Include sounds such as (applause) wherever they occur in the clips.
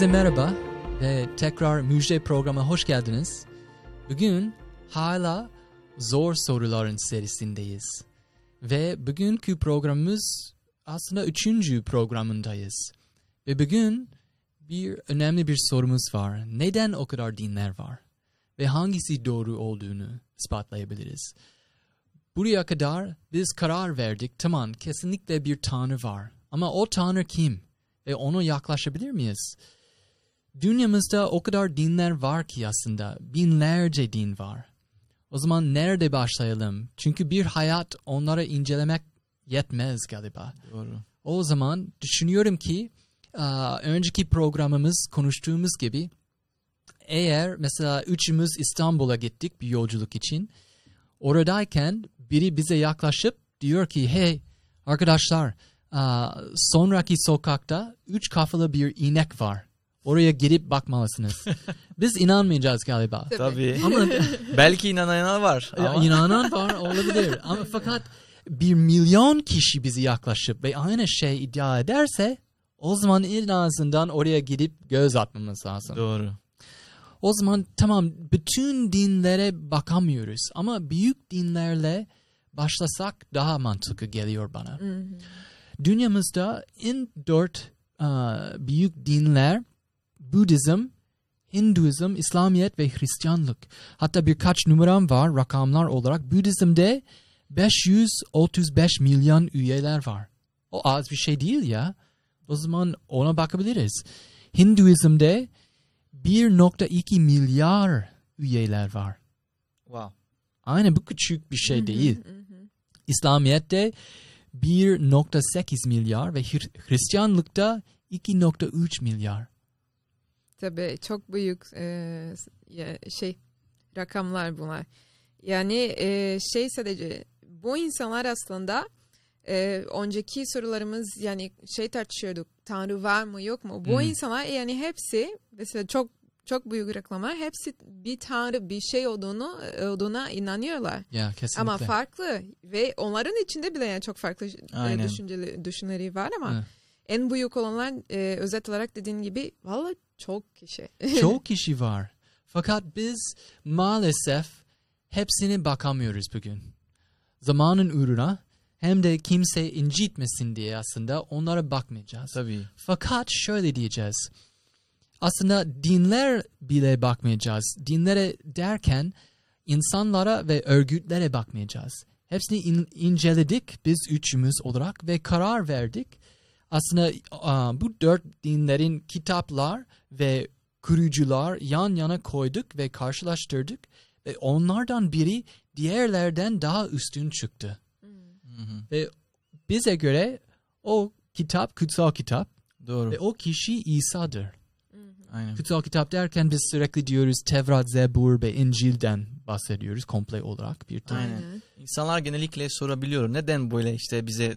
Herkese merhaba ve tekrar Müjde programına hoş geldiniz. Bugün hala zor soruların serisindeyiz. Ve bugünkü programımız aslında üçüncü programındayız. Ve bugün bir önemli bir sorumuz var. Neden o kadar dinler var? Ve hangisi doğru olduğunu ispatlayabiliriz. Buraya kadar biz karar verdik. Tamam kesinlikle bir tanrı var. Ama o tanrı kim? Ve ona yaklaşabilir miyiz? Dünyamızda o kadar dinler var ki aslında. Binlerce din var. O zaman nerede başlayalım? Çünkü bir hayat onları incelemek yetmez galiba. Doğru. O zaman düşünüyorum ki önceki programımız konuştuğumuz gibi eğer mesela üçümüz İstanbul'a gittik bir yolculuk için oradayken biri bize yaklaşıp diyor ki hey arkadaşlar sonraki sokakta üç kafalı bir inek var. Oraya girip bakmalısınız. (laughs) Biz inanmayacağız galiba. Tabii. Ama (laughs) Belki inananlar var. Ama inanan (laughs) var olabilir. Ama fakat bir milyon kişi bizi yaklaşıp ve aynı şey iddia ederse o zaman en azından oraya gidip göz atmamız lazım. Doğru. O zaman tamam bütün dinlere bakamıyoruz ama büyük dinlerle başlasak daha mantıklı geliyor bana. Dünyamızda en dört aa, büyük dinler Budizm, Hinduizm, İslamiyet ve Hristiyanlık. Hatta birkaç numaram var rakamlar olarak. Budizm'de 535 milyon üyeler var. O az bir şey değil ya. O zaman ona bakabiliriz. Hinduizm'de 1.2 milyar üyeler var. Wow. Aynen bu küçük bir şey değil. İslamiyet'te 1.8 milyar ve Hri- Hristiyanlıkta 2.3 milyar. Tabii çok büyük e, şey rakamlar bunlar. Yani e, şey sadece bu insanlar aslında e, önceki sorularımız yani şey tartışıyorduk Tanrı var mı yok mu? Bu Hmm. insanlar yani hepsi mesela çok çok büyük rakamlar hepsi bir tanrı bir şey olduğunu olduğuna inanıyorlar. Ya kesinlikle. Ama farklı ve onların içinde bile yani çok farklı e, Aynen. düşünceli, düşünceleri var ama Evet. en büyük olanlar e, özet olarak dediğin gibi valla çok kişi. Çok (laughs) kişi var. Fakat biz maalesef hepsine bakamıyoruz bugün. Zamanın uğruna hem de kimse incitmesin diye aslında onlara bakmayacağız. Tabii. Fakat şöyle diyeceğiz. Aslında dinler bile bakmayacağız. Dinlere derken insanlara ve örgütlere bakmayacağız. Hepsini in- inceledik biz üçümüz olarak ve karar verdik. Aslında bu dört dinlerin kitaplar ve kurucular yan yana koyduk ve karşılaştırdık. Ve onlardan biri diğerlerden daha üstün çıktı. Hı. Ve bize göre o kitap kutsal kitap Doğru. ve o kişi İsa'dır. Aynen. Kutsal kitap derken biz sürekli diyoruz Tevrat, Zebur ve İncil'den bahsediyoruz komple olarak bir tane. Aynen. İnsanlar genellikle sorabiliyor. Neden böyle işte bize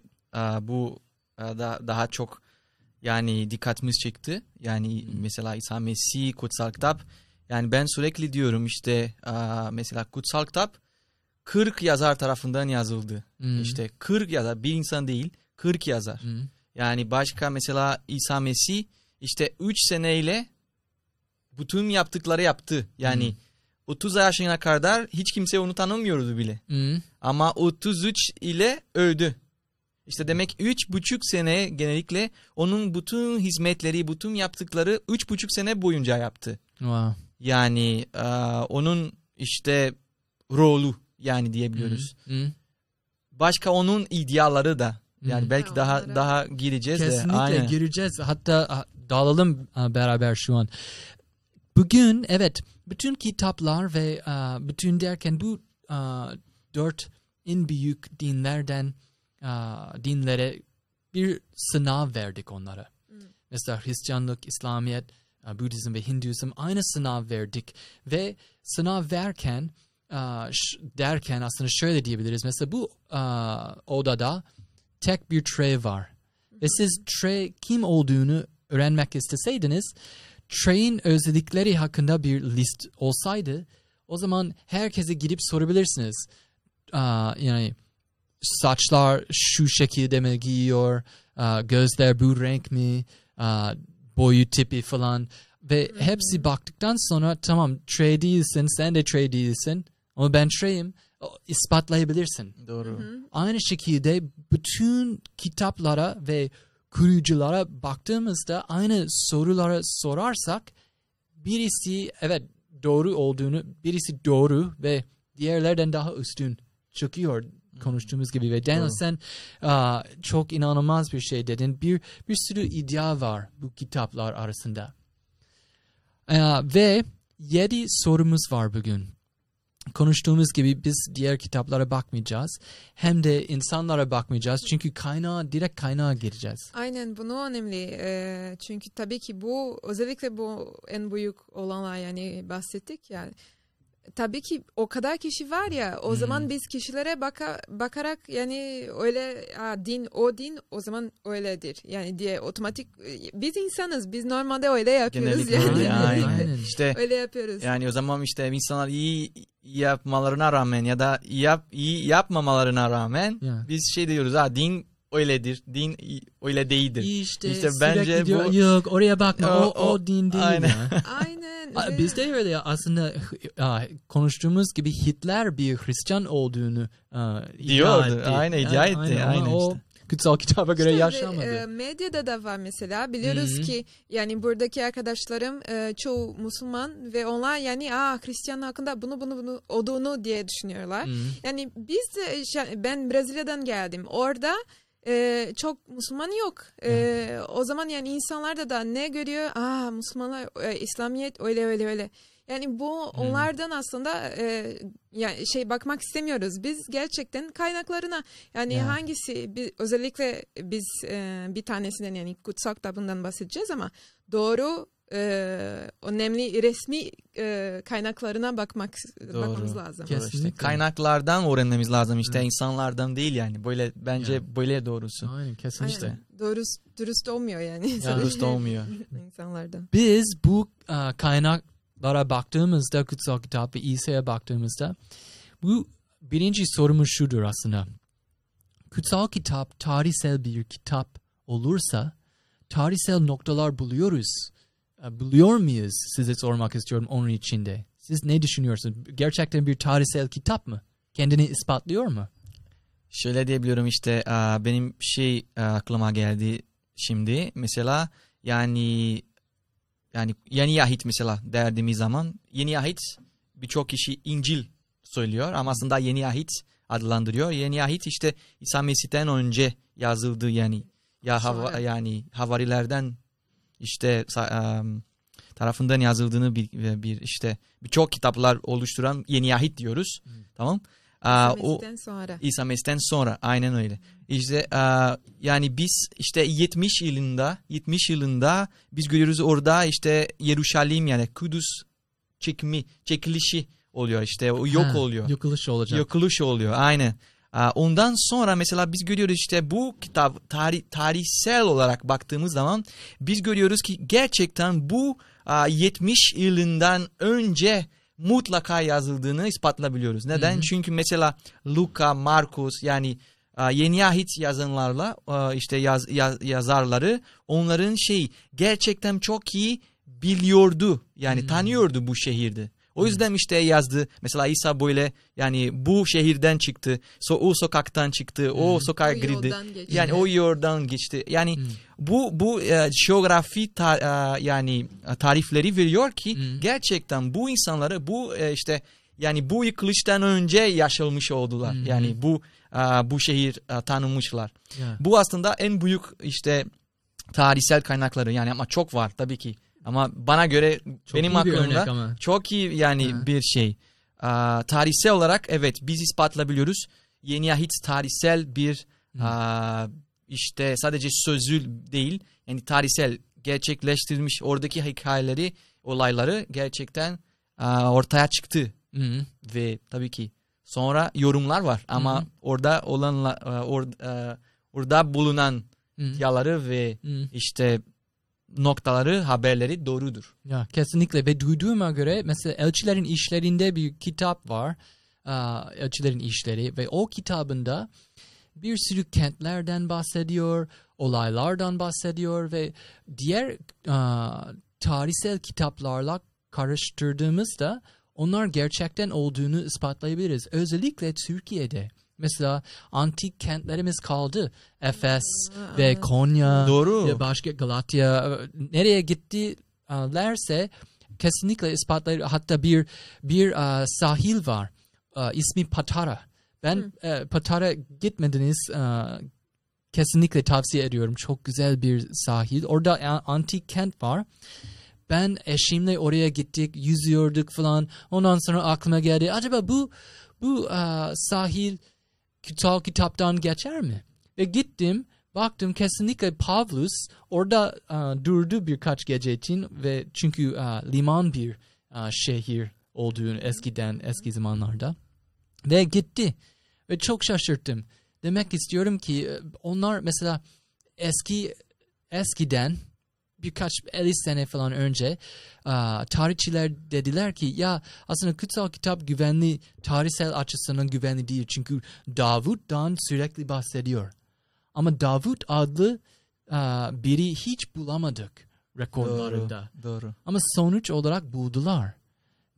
bu aa, da, daha çok yani dikkatimiz çekti. Yani mesela İsa Mesih kutsal kitap. Yani ben sürekli diyorum işte mesela kutsal kitap 40 yazar tarafından yazıldı. Hmm. İşte 40 yazar bir insan değil 40 yazar. Hmm. Yani başka mesela İsa Mesih işte 3 seneyle bütün yaptıkları yaptı. Yani Hmm. 30 yaşına kadar hiç kimse onu tanımıyordu bile. Hmm. Ama 33 ile öldü. İşte demek üç buçuk sene genellikle onun bütün hizmetleri, bütün yaptıkları üç buçuk sene boyunca yaptı. Wow. Yani e, onun işte rolü yani diyebiliyoruz. Hmm. Başka onun idealları da. Yani Hmm. belki Ha, daha onlara- daha gireceğiz de. Kesinlikle gireceğiz. Hatta dağılalım beraber şu an. Bugün evet bütün kitaplar ve bütün derken bu dört en büyük dinlerden dinlere bir sınav verdik onlara. Mesela Hristiyanlık, İslamiyet, a, Budizm ve Hinduizm aynı sınav verdik ve sınav verken ş- derken aslında şöyle diyebiliriz. Mesela bu a, odada tek bir tray var. Ve siz tray kim olduğunu öğrenmek isteseydiniz Trey'in özellikleri hakkında bir list olsaydı o zaman herkese gidip sorabilirsiniz. Yani saçlar şu şekilde mi giyiyor, gözler bu renk mi, boyu tipi falan. Ve hepsi baktıktan sonra tamam Trey değilsin sen de Trey değilsin ama ben Trey'im O, ispatlayabilirsin. Doğru. Aynı şekilde bütün kitaplara ve kuruculara baktığımızda aynı sorulara sorarsak birisi evet doğru olduğunu birisi doğru ve diğerlerden daha üstün çıkıyor konuştuğumuz gibi ve Daniel Doğru. sen aa, çok inanılmaz bir şey dedin. Bir bir sürü iddia var bu kitaplar arasında. Aa, ve yedi sorumuz var bugün. Konuştuğumuz gibi biz diğer kitaplara bakmayacağız. Hem de insanlara bakmayacağız. Çünkü kaynağa, direkt kaynağa gireceğiz. Aynen bunu önemli. Ee, çünkü tabii ki bu özellikle bu en büyük olanlar yani bahsettik ya. Tabii ki o kadar kişi var ya o Hmm. zaman biz kişilere baka, bakarak yani öyle ha, din o din o zaman öyledir. Yani diye otomatik biz insanız biz normalde öyle yapıyoruz Genellikle yani. öyle, (laughs) aynen. İşte öyle yapıyoruz. yani o zaman işte insanlar iyi yapmalarına rağmen ya da yap, iyi yapmamalarına rağmen Ya. biz şey diyoruz ha din öyledir. Din öyle değildir. İşte, İşte bence bu- yok oraya bakma o, O- o, din değil aynen. ya. (laughs) Aynen. Biz de öyle aslında konuştuğumuz gibi Hitler bir Hristiyan olduğunu aa, iddia Diyordu, etti. aynen, iddia etti, aynen o işte. kutsal kitaba göre İşte ve, yaşamadı. e, medyada da var mesela. Biliyoruz Hı hı. ki yani buradaki arkadaşlarım e, çoğu Müslüman ve onlar yani aa Hristiyan hakkında bunu bunu bunu olduğunu diye düşünüyorlar. Hı. Yani biz de şey- ben Brezilya'dan geldim. Orada e, çok Müslüman yok. E, o zaman yani insanlar da da ne görüyor? Aa Müslümanlar e, İslamiyet öyle öyle öyle. Yani bu onlardan aslında e, yani şey bakmak istemiyoruz. Biz gerçekten kaynaklarına yani Ya. hangisi bi- özellikle biz e, bir tanesinden yani kutsal kitabından bahsedeceğiz ama doğru e, önemli resmi e, kaynaklarına bakmak bakmamız lazım. Doğru işte. Kesinlikle. Kaynaklardan öğrenmemiz lazım işte Hı. insanlardan değil yani. Böyle bence Ya. böyle doğrusu. Aynen kesinlikle. Aynen. Dürüst, dürüst olmuyor yani. Dürüst (laughs) olmuyor. insanlardan. Biz bu aa, kaynaklara baktığımızda kutsal kitap ve İsa'ya baktığımızda bu birinci sorumuz şudur aslında. Kutsal kitap tarihsel bir kitap olursa tarihsel noktalar buluyoruz. E, Buluyor muyuz? Size sormak istiyorum onun içinde. Siz ne düşünüyorsunuz? Gerçekten bir tarihsel kitap mı? Kendini ispatlıyor mu? Şöyle diyebiliyorum işte aa, benim şey aa, aklıma geldi şimdi mesela yani yani yeni ahit mesela derdiğimiz zaman yeni ahit birçok kişi İncil söylüyor ama aslında yeni ahit adlandırıyor. Yeni ahit işte İsa Mesih'ten önce yazıldı yani ya hava, yani havarilerden işte tarafından yazıldığını bir, bir işte birçok kitaplar oluşturan yeni ahit diyoruz. Tamam? Aa, o Mesih'ten sonra. İsa Mesih'ten sonra aynen öyle. İşte e, yani biz işte 70 yılında 70 yılında biz görüyoruz orada işte Yeruşalim yani Kudüs çekimi çekilişi oluyor işte o yok Ha, oluyor. Yıkılış olacak. Yıkılış oluyor aynen. Ondan sonra mesela biz görüyoruz işte bu kitap tarih, tarihsel olarak baktığımız zaman biz görüyoruz ki gerçekten bu aa, 70 yılından önce mutlaka yazıldığını ispatlayabiliyoruz. Neden? Hı hı. Çünkü mesela Luka, Markus yani yeni ahit yazanlarla işte yaz, yaz- yazarları onların şey gerçekten çok iyi biliyordu. Yani Hmm. tanıyordu bu şehirde. O yüzden işte yazdı. Mesela İsa böyle yani bu şehirden çıktı. So, o sokaktan çıktı. O Hmm. sokağa Bu girdi. Yani o yoldan geçti. Yani Hmm. bu bu e, jeografi ta- e, yani e, tarifleri veriyor ki Hmm. gerçekten bu insanları bu e, işte yani bu yıkılıştan önce yaşamış oldular. Hmm. Yani bu e, bu şehir e, tanımışlar. Ya. Bu aslında en büyük işte tarihsel kaynakları yani ama çok var tabii ki. Ama bana göre Çok benim aklımda çok iyi yani Ha. bir şey. Aa, tarihsel olarak evet biz ispatlayabiliyoruz. Yeni ahit tarihsel bir Hı. aa, işte sadece sözül değil yani tarihsel gerçekleştirilmiş oradaki hikayeleri olayları gerçekten aa, ortaya çıktı Hı. ve tabii ki sonra yorumlar var ama Hı orada olanla aa, or- orada bulunan yaları ve Hı. işte noktaları haberleri doğrudur. Ya kesinlikle ve duyduğuma göre mesela elçilerin işlerinde bir kitap var. Elçilerin işleri ve o kitabında bir sürü kentlerden bahsediyor. olaylardan bahsediyor ve diğer tarihsel kitaplarla karıştırdığımızda onlar gerçekten olduğunu ispatlayabiliriz. Özellikle Türkiye'de. Mesela antik kentlerimiz kaldı. Efes Aa, ve. Konya Doğru. ve başka Galatya nereye gittilerse kesinlikle ispatlayır. Hatta bir bir e, sahil var. E, ismi Patara. Ben e, Patara gitmediniz. e, kesinlikle tavsiye ediyorum. Çok güzel bir sahil. Orada antik kent var. Ben eşimle oraya gittik, yüzüyorduk falan. Ondan sonra aklıma geldi. Acaba bu bu e, sahil kutsal kitaptan geçer mi? Ve gittim, baktım kesinlikle Pavlus orada e, durdu birkaç gece için ve çünkü e, liman bir e, şehir olduğunu eskiden eski zamanlarda ve gitti ve çok şaşırttım. Demek istiyorum ki onlar mesela eski eskiden birkaç 50 sene falan önce e, tarihçiler dediler ki ya aslında kutsal kitap güvenli tarihsel açısından güvenli değil çünkü Davut'tan sürekli bahsediyor. Ama Davut adlı e, biri hiç bulamadık rekorlarında. Doğru. Ama sonuç olarak buldular.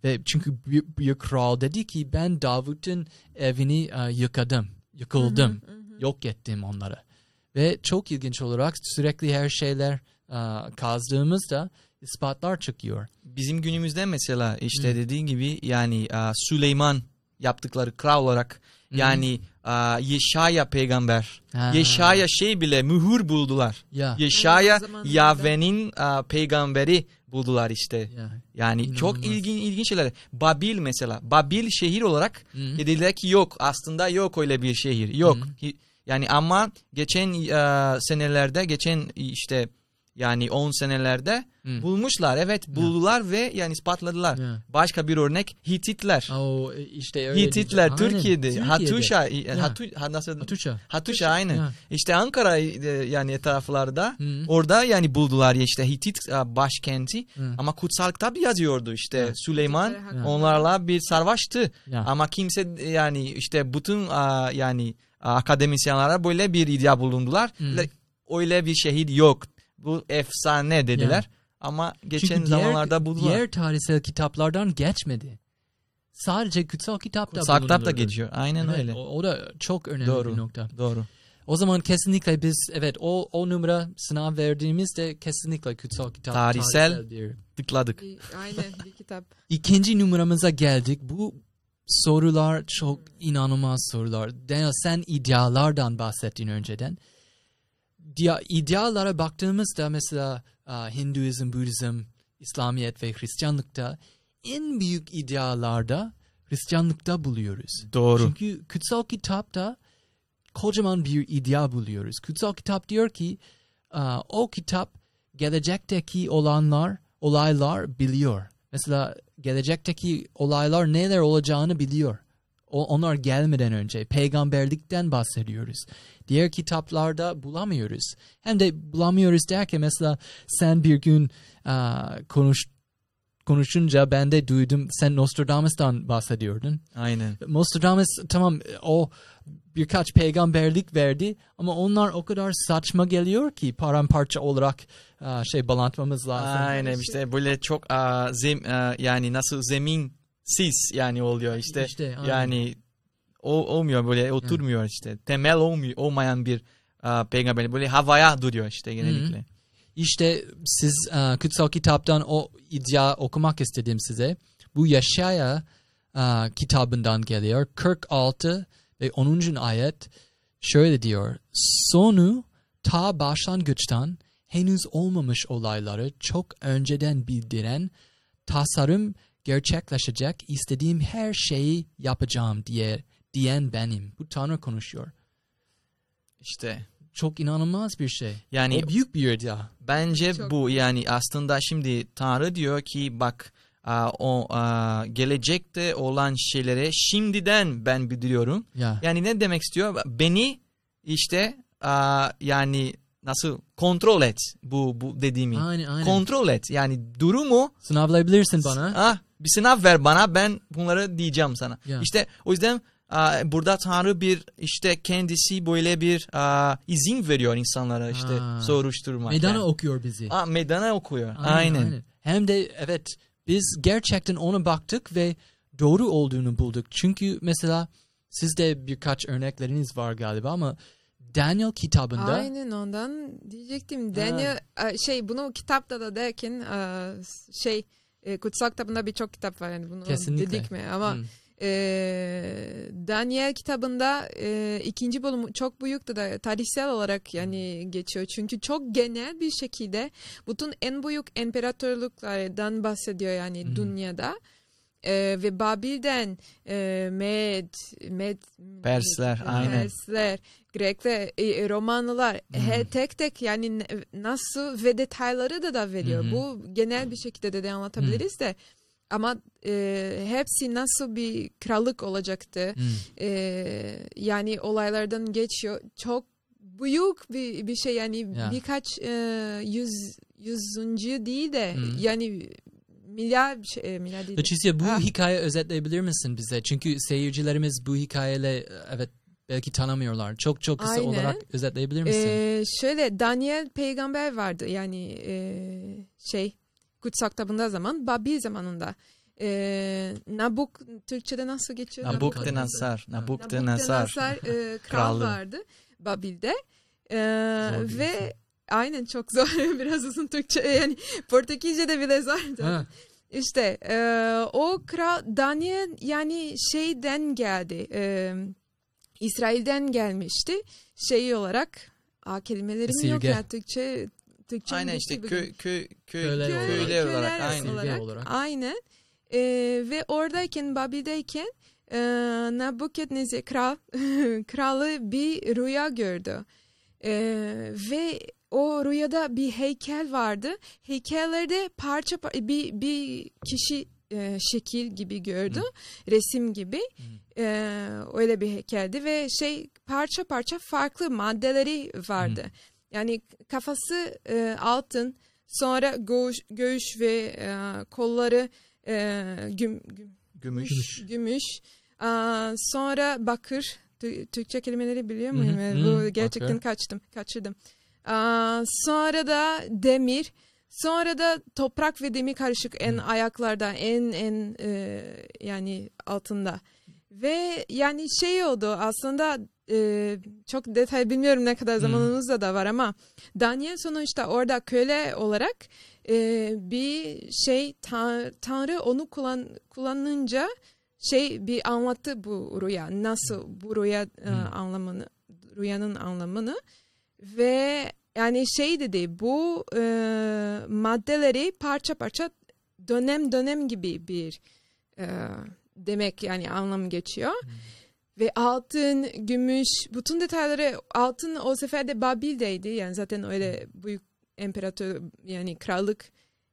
Ve çünkü bir, bir kral dedi ki ben Davut'un evini e, yıkadım, yıkıldım, yok ettim onları. Ve çok ilginç olarak sürekli her şeyler kazdığımızda ispatlar çıkıyor. Bizim günümüzde mesela işte Hı. dediğin gibi yani a, Süleyman yaptıkları kral olarak yani a, Yeşaya peygamber. Ha. Yeşaya şey bile mühür buldular. Ya. Yeşaya Yahve'nin a, peygamberi buldular işte. ya. Yani çok İnanılmaz. ilginç ilginç şeyler. Babil mesela. Babil şehir olarak Hı. dediler ki yok aslında yok öyle bir şehir. Yok. Hi- Yani ama geçen e, senelerde geçen işte yani 10 senelerde Hı. bulmuşlar. Evet buldular ve yani ispatladılar. Ya. Başka bir örnek Hititler. O işte öyle Hititler diyeceğim. Aynen, Türkiye'de. Hatuşa, e, Ya. Hatu, ha, nasıl? Hatuşa. Hatuşa aynı. Ya. İşte Ankara e, yani etraflarda Hı. orada yani buldular işte Hitit e, başkenti Hı. ama kutsal kitap yazıyordu işte Ya. Süleyman hakkında. onlarla bir savaştı Ya. ama kimse e, yani işte bütün yani akademisyenlere böyle bir iddia bulundular. Ve Öyle bir şehit yok. Bu efsane dediler. Ama geçen Çünkü diğer- zamanlarda buldular. Diğer tarihsel kitaplardan geçmedi. Sadece kutsal kitapta Kutsal kitap da geçiyor. Aynen Evet, öyle. O, o da çok önemli Doğru. bir nokta. Doğru. O zaman kesinlikle biz evet o o numara sınav verdiğimizde kesinlikle kutsal kitap Tarihsel. bir. Tıkladık. Aynen bir kitap. (laughs) İkinci numaramıza geldik. Bu sorular çok inanılmaz sorular. Daniel sen ideallardan bahsettin önceden. İdeallara baktığımızda mesela Hinduizm, Budizm, İslamiyet ve Hristiyanlıkta en büyük ideallarda Hristiyanlıkta buluyoruz. Doğru. Çünkü kutsal kitapta kocaman bir ideal buluyoruz. Kutsal kitap diyor ki o kitap gelecekteki olanlar, olaylar biliyor. Mesela gelecekteki olaylar neler olacağını biliyor. O, onlar gelmeden önce peygamberlikten bahsediyoruz. Diğer kitaplarda bulamıyoruz. Hem de bulamıyoruz derken mesela sen bir gün aa, konuş konuşunca ben de duydum sen Nostradamus'tan bahsediyordun. Aynen. Nostradamus tamam o birkaç peygamberlik verdi ama onlar o kadar saçma geliyor ki paramparça olarak şey bağlantmamız lazım. Aynen işte böyle çok zem, yani nasıl zeminsiz yani oluyor işte. İşte, aynen. yani o olmuyor böyle oturmuyor işte. Temel olmuyor olmayan bir a, peygamber böyle havaya duruyor işte genellikle. İşte siz aa, kutsal kitaptan o iddia okumak istedim size. Bu Yaşaya aa, kitabından geliyor. 46 ve 10. ayet şöyle diyor. Sonu ta başlangıçtan henüz olmamış olayları çok önceden bildiren tasarım gerçekleşecek istediğim her şeyi yapacağım diye diyen benim. Bu Tanrı konuşuyor. İşte Çok inanılmaz bir şey. yani o büyük bir iddia. Bence Çok- bu yani aslında şimdi Tanrı diyor ki bak a, o a, gelecekte olan şeylere şimdiden ben bildiriyorum. Ya. Yani ne demek istiyor? Beni işte a, yani nasıl kontrol et bu bu dediğimi. Aynen aynen. Kontrol et. Yani durumu Sınavlayabilirsin bana. ah bir sınav ver bana ben bunları diyeceğim sana. Ya. İşte o yüzden burada Tanrı bir işte kendisi böyle bir aa, izin veriyor insanlara işte Ha. soruşturmak. Meydana yani. okuyor bizi. Aa, meydana okuyor. Aynen. Hem de evet biz gerçekten ona baktık ve doğru olduğunu bulduk. Çünkü mesela sizde birkaç örnekleriniz var galiba ama Daniel kitabında Aynen ondan diyecektim. Daniel e, şey bunu kitapta da derken e, şey e, kutsal kitabında birçok kitap var yani bunu Kesinlikle. dedik mi ama Hı. E, Daniel kitabında e, ikinci bölüm çok büyük da tarihsel olarak yani geçiyor. Çünkü çok genel bir şekilde bütün en büyük imparatorluklardan bahsediyor yani Hı. dünyada. E, ve Babil'den e, Med, Med, Persler, aynen. Persler, Grekler, e, Romanlılar he, tek tek yani nasıl ve detayları da da veriyor. Hı. Bu genel bir şekilde de, de anlatabiliriz de ama e, hepsi nasıl bir krallık olacaktı. Hı. E, yani olaylardan geçiyor. Çok büyük bir, bir şey yani Ya. birkaç e, yüz yüzüncü değil de Hı. yani milyar şey, milyar değil. de. Leticia bu Ah. hikaye özetleyebilir misin bize? Çünkü seyircilerimiz bu hikayeyle evet belki tanımıyorlar. Çok çok kısa Aynen. olarak özetleyebilir misin? Ee, şöyle Daniel peygamber vardı yani e, şey kutsal kitabında zaman Babil zamanında. E, Nabuk Türkçe'de nasıl geçiyor? Nabukadnezar Nabukadnezar. e, kral vardı Babil'de. E, ve aynen çok zor (laughs) biraz uzun Türkçe yani Portekizce'de bile zor. Ha. İşte e, o kral Daniel yani şeyden geldi. E, İsrail'den gelmişti. Şey olarak Aa, kelimelerim yok ya Türkçe. Türkçe Aynen işte köy köy köy Köyler köyler, olarak. Köyler olarak aynen. Olarak. Aynen. E, ve oradayken Babil'deyken e, Nabukadnezar kral (laughs) kralı bir rüya gördü. E, ve o rüyada bir heykel vardı. Heykellerde parça par- bir bir kişi e, şekil gibi gördü. Resim gibi. E, öyle bir heykeldi ve şey parça parça farklı maddeleri vardı. Yani kafası e, altın, sonra göğüs, göğüs ve e, kolları e, güm, güm, Gümüş. gümüş. Aa, sonra bakır. Tü- Türkçe kelimeleri biliyor muyum? Hı hı, Bu gerçekten bakır. kaçtım, kaçırdım. Aa, sonra da demir. Sonra da toprak ve demir karışık en ayaklarda, en en e, yani altında. Ve yani şey oldu aslında e, çok detay bilmiyorum ne kadar zamanımızda da var ama Daniel sonuçta orada köle olarak e, bir şey ta- Tanrı onu kullan, kullanınca şey bir anlattı bu rüya nasıl bu rüya e, anlamını rüyanın anlamını. Ve yani şey dedi bu e, maddeleri parça parça dönem dönem gibi bir e, demek yani anlam geçiyor. Ve altın, gümüş, bütün detayları altın o sefer de Babil'deydi. Yani zaten öyle büyük imparator yani krallık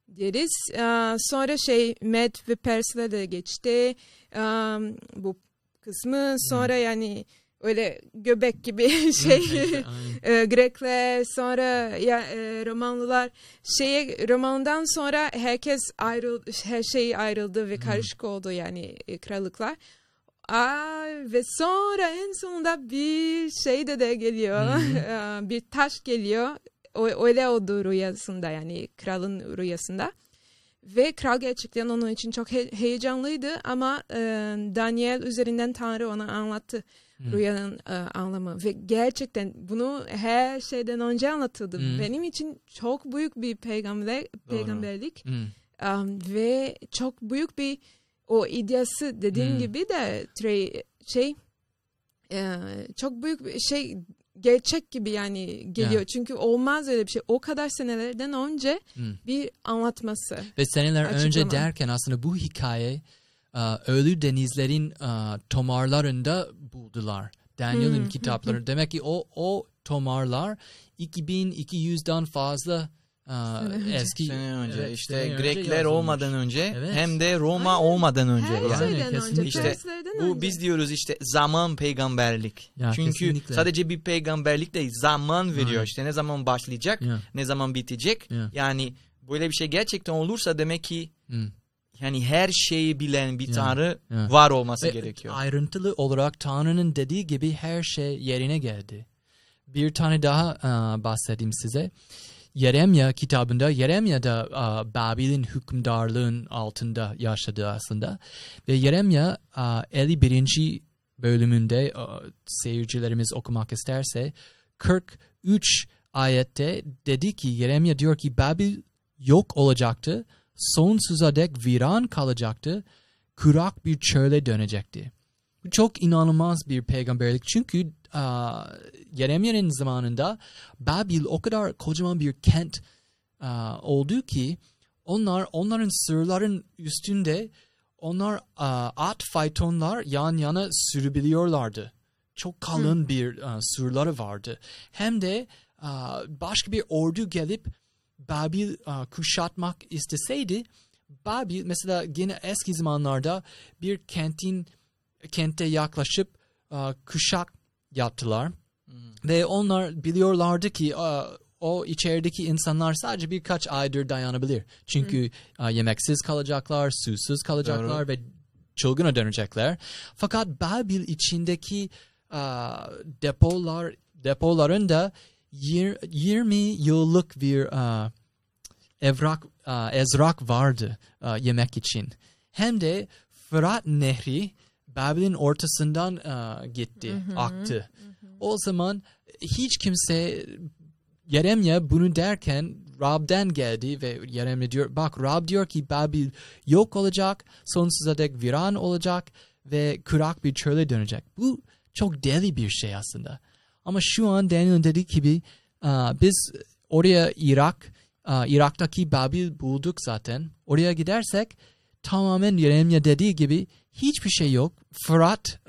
deriz. Aa, sonra şey Med ve Pers'le de geçti. Aa, bu kısmı sonra yani öyle göbek gibi (laughs) şey e, Grekler sonra ya e, Romanlılar şeye Roman'dan sonra herkes ayrıldı her şey ayrıldı ve karışık oldu yani e, krallıklar. Aa, ve sonra en sonunda bir şey de de geliyor. Aa, (laughs) bir taş geliyor. O, öyle oldu rüyasında yani kralın rüyasında. Ve kral gerçekten onun için çok he- heyecanlıydı ama e, Daniel üzerinden Tanrı ona anlattı rüyanın e, anlamı. Ve gerçekten bunu her şeyden önce anlatıldı. Hmm. Benim için çok büyük bir peygamber, peygamberlik. Hı. Um, ve çok büyük bir o iddiası dediğim Hmm. gibi de tre- şey e, çok büyük bir şey gerçek gibi yani geliyor. Ya. Çünkü olmaz öyle bir şey. O kadar senelerden önce Hı. bir anlatması. Ve seneler önce Açıklama. derken aslında bu hikaye ölü denizlerin e, tomarlarında buldular. Daniel'in Hmm. kitapları. Demek ki o o tomarlar 2200'den fazla e, önce. eski Sene önce evet, işte sene önce Grekler yazılmış. olmadan önce Evet. hem de Roma Aynen. olmadan önce Her yani. Şeyden önce. kesinlikle. İşte Bu önce. biz diyoruz işte zaman peygamberlik. Ya, Çünkü kesinlikle. sadece bir peygamberlik değil zaman veriyor Aynen. işte ne zaman başlayacak Ya. ne zaman bitecek. Ya. Yani böyle bir şey gerçekten olursa demek ki Hı. Yani her şeyi bilen bir tanrı ya. var olması Ve gerekiyor. Ayrıntılı olarak Tanrı'nın dediği gibi her şey yerine geldi. Bir tane daha e, bahsedeyim size. Yeremya kitabında Yeremya da e, Babil'in hükümdarlığın altında yaşadı aslında. Ve Yeremya e, 51. bölümünde e, seyircilerimiz okumak isterse 43 ayette dedi ki Yeremya diyor ki Babil yok olacaktı, sonsuza dek viran kalacaktı, kurak bir çöle dönecekti. Bu çok inanılmaz bir peygamberlik çünkü aa, Yeremya'nın zamanında Babil o kadar kocaman bir kent aa, oldu ki onlar onların sırların üstünde onlar aa, at faytonlar yan yana sürebiliyorlardı. Çok kalın bir aa, surları vardı. Hem de başka bir ordu gelip Babil aa, kuşatmak isteseydi Babil mesela gene eski zamanlarda bir kentin kente yaklaşıp aa, kuşak yaptılar. Ve onlar biliyorlardı ki o içerideki insanlar sadece birkaç aydır dayanabilir. Çünkü aa, yemeksiz kalacaklar, susuz kalacaklar ve çılgına dönecekler. Fakat Babil içindeki depolar depoların da yir- 20 yıllık bir aa, evrak aa, ezrak vardı aa, yemek için. Hem de Fırat Nehri Babil'in ortasından aa, gitti, aktı. O zaman hiç kimse Yeremye bunu derken Rab'den geldi ve Yeremye diyor bak Rab diyor ki Babil yok olacak, sonsuza dek viran olacak ve kurak bir çöle dönecek. Bu çok deli bir şey aslında. Ama şu an Daniel'ın dediği gibi biz oraya Irak, Irak'taki Babil bulduk zaten. Oraya gidersek tamamen Yeremye dediği gibi hiçbir şey yok. Fırat,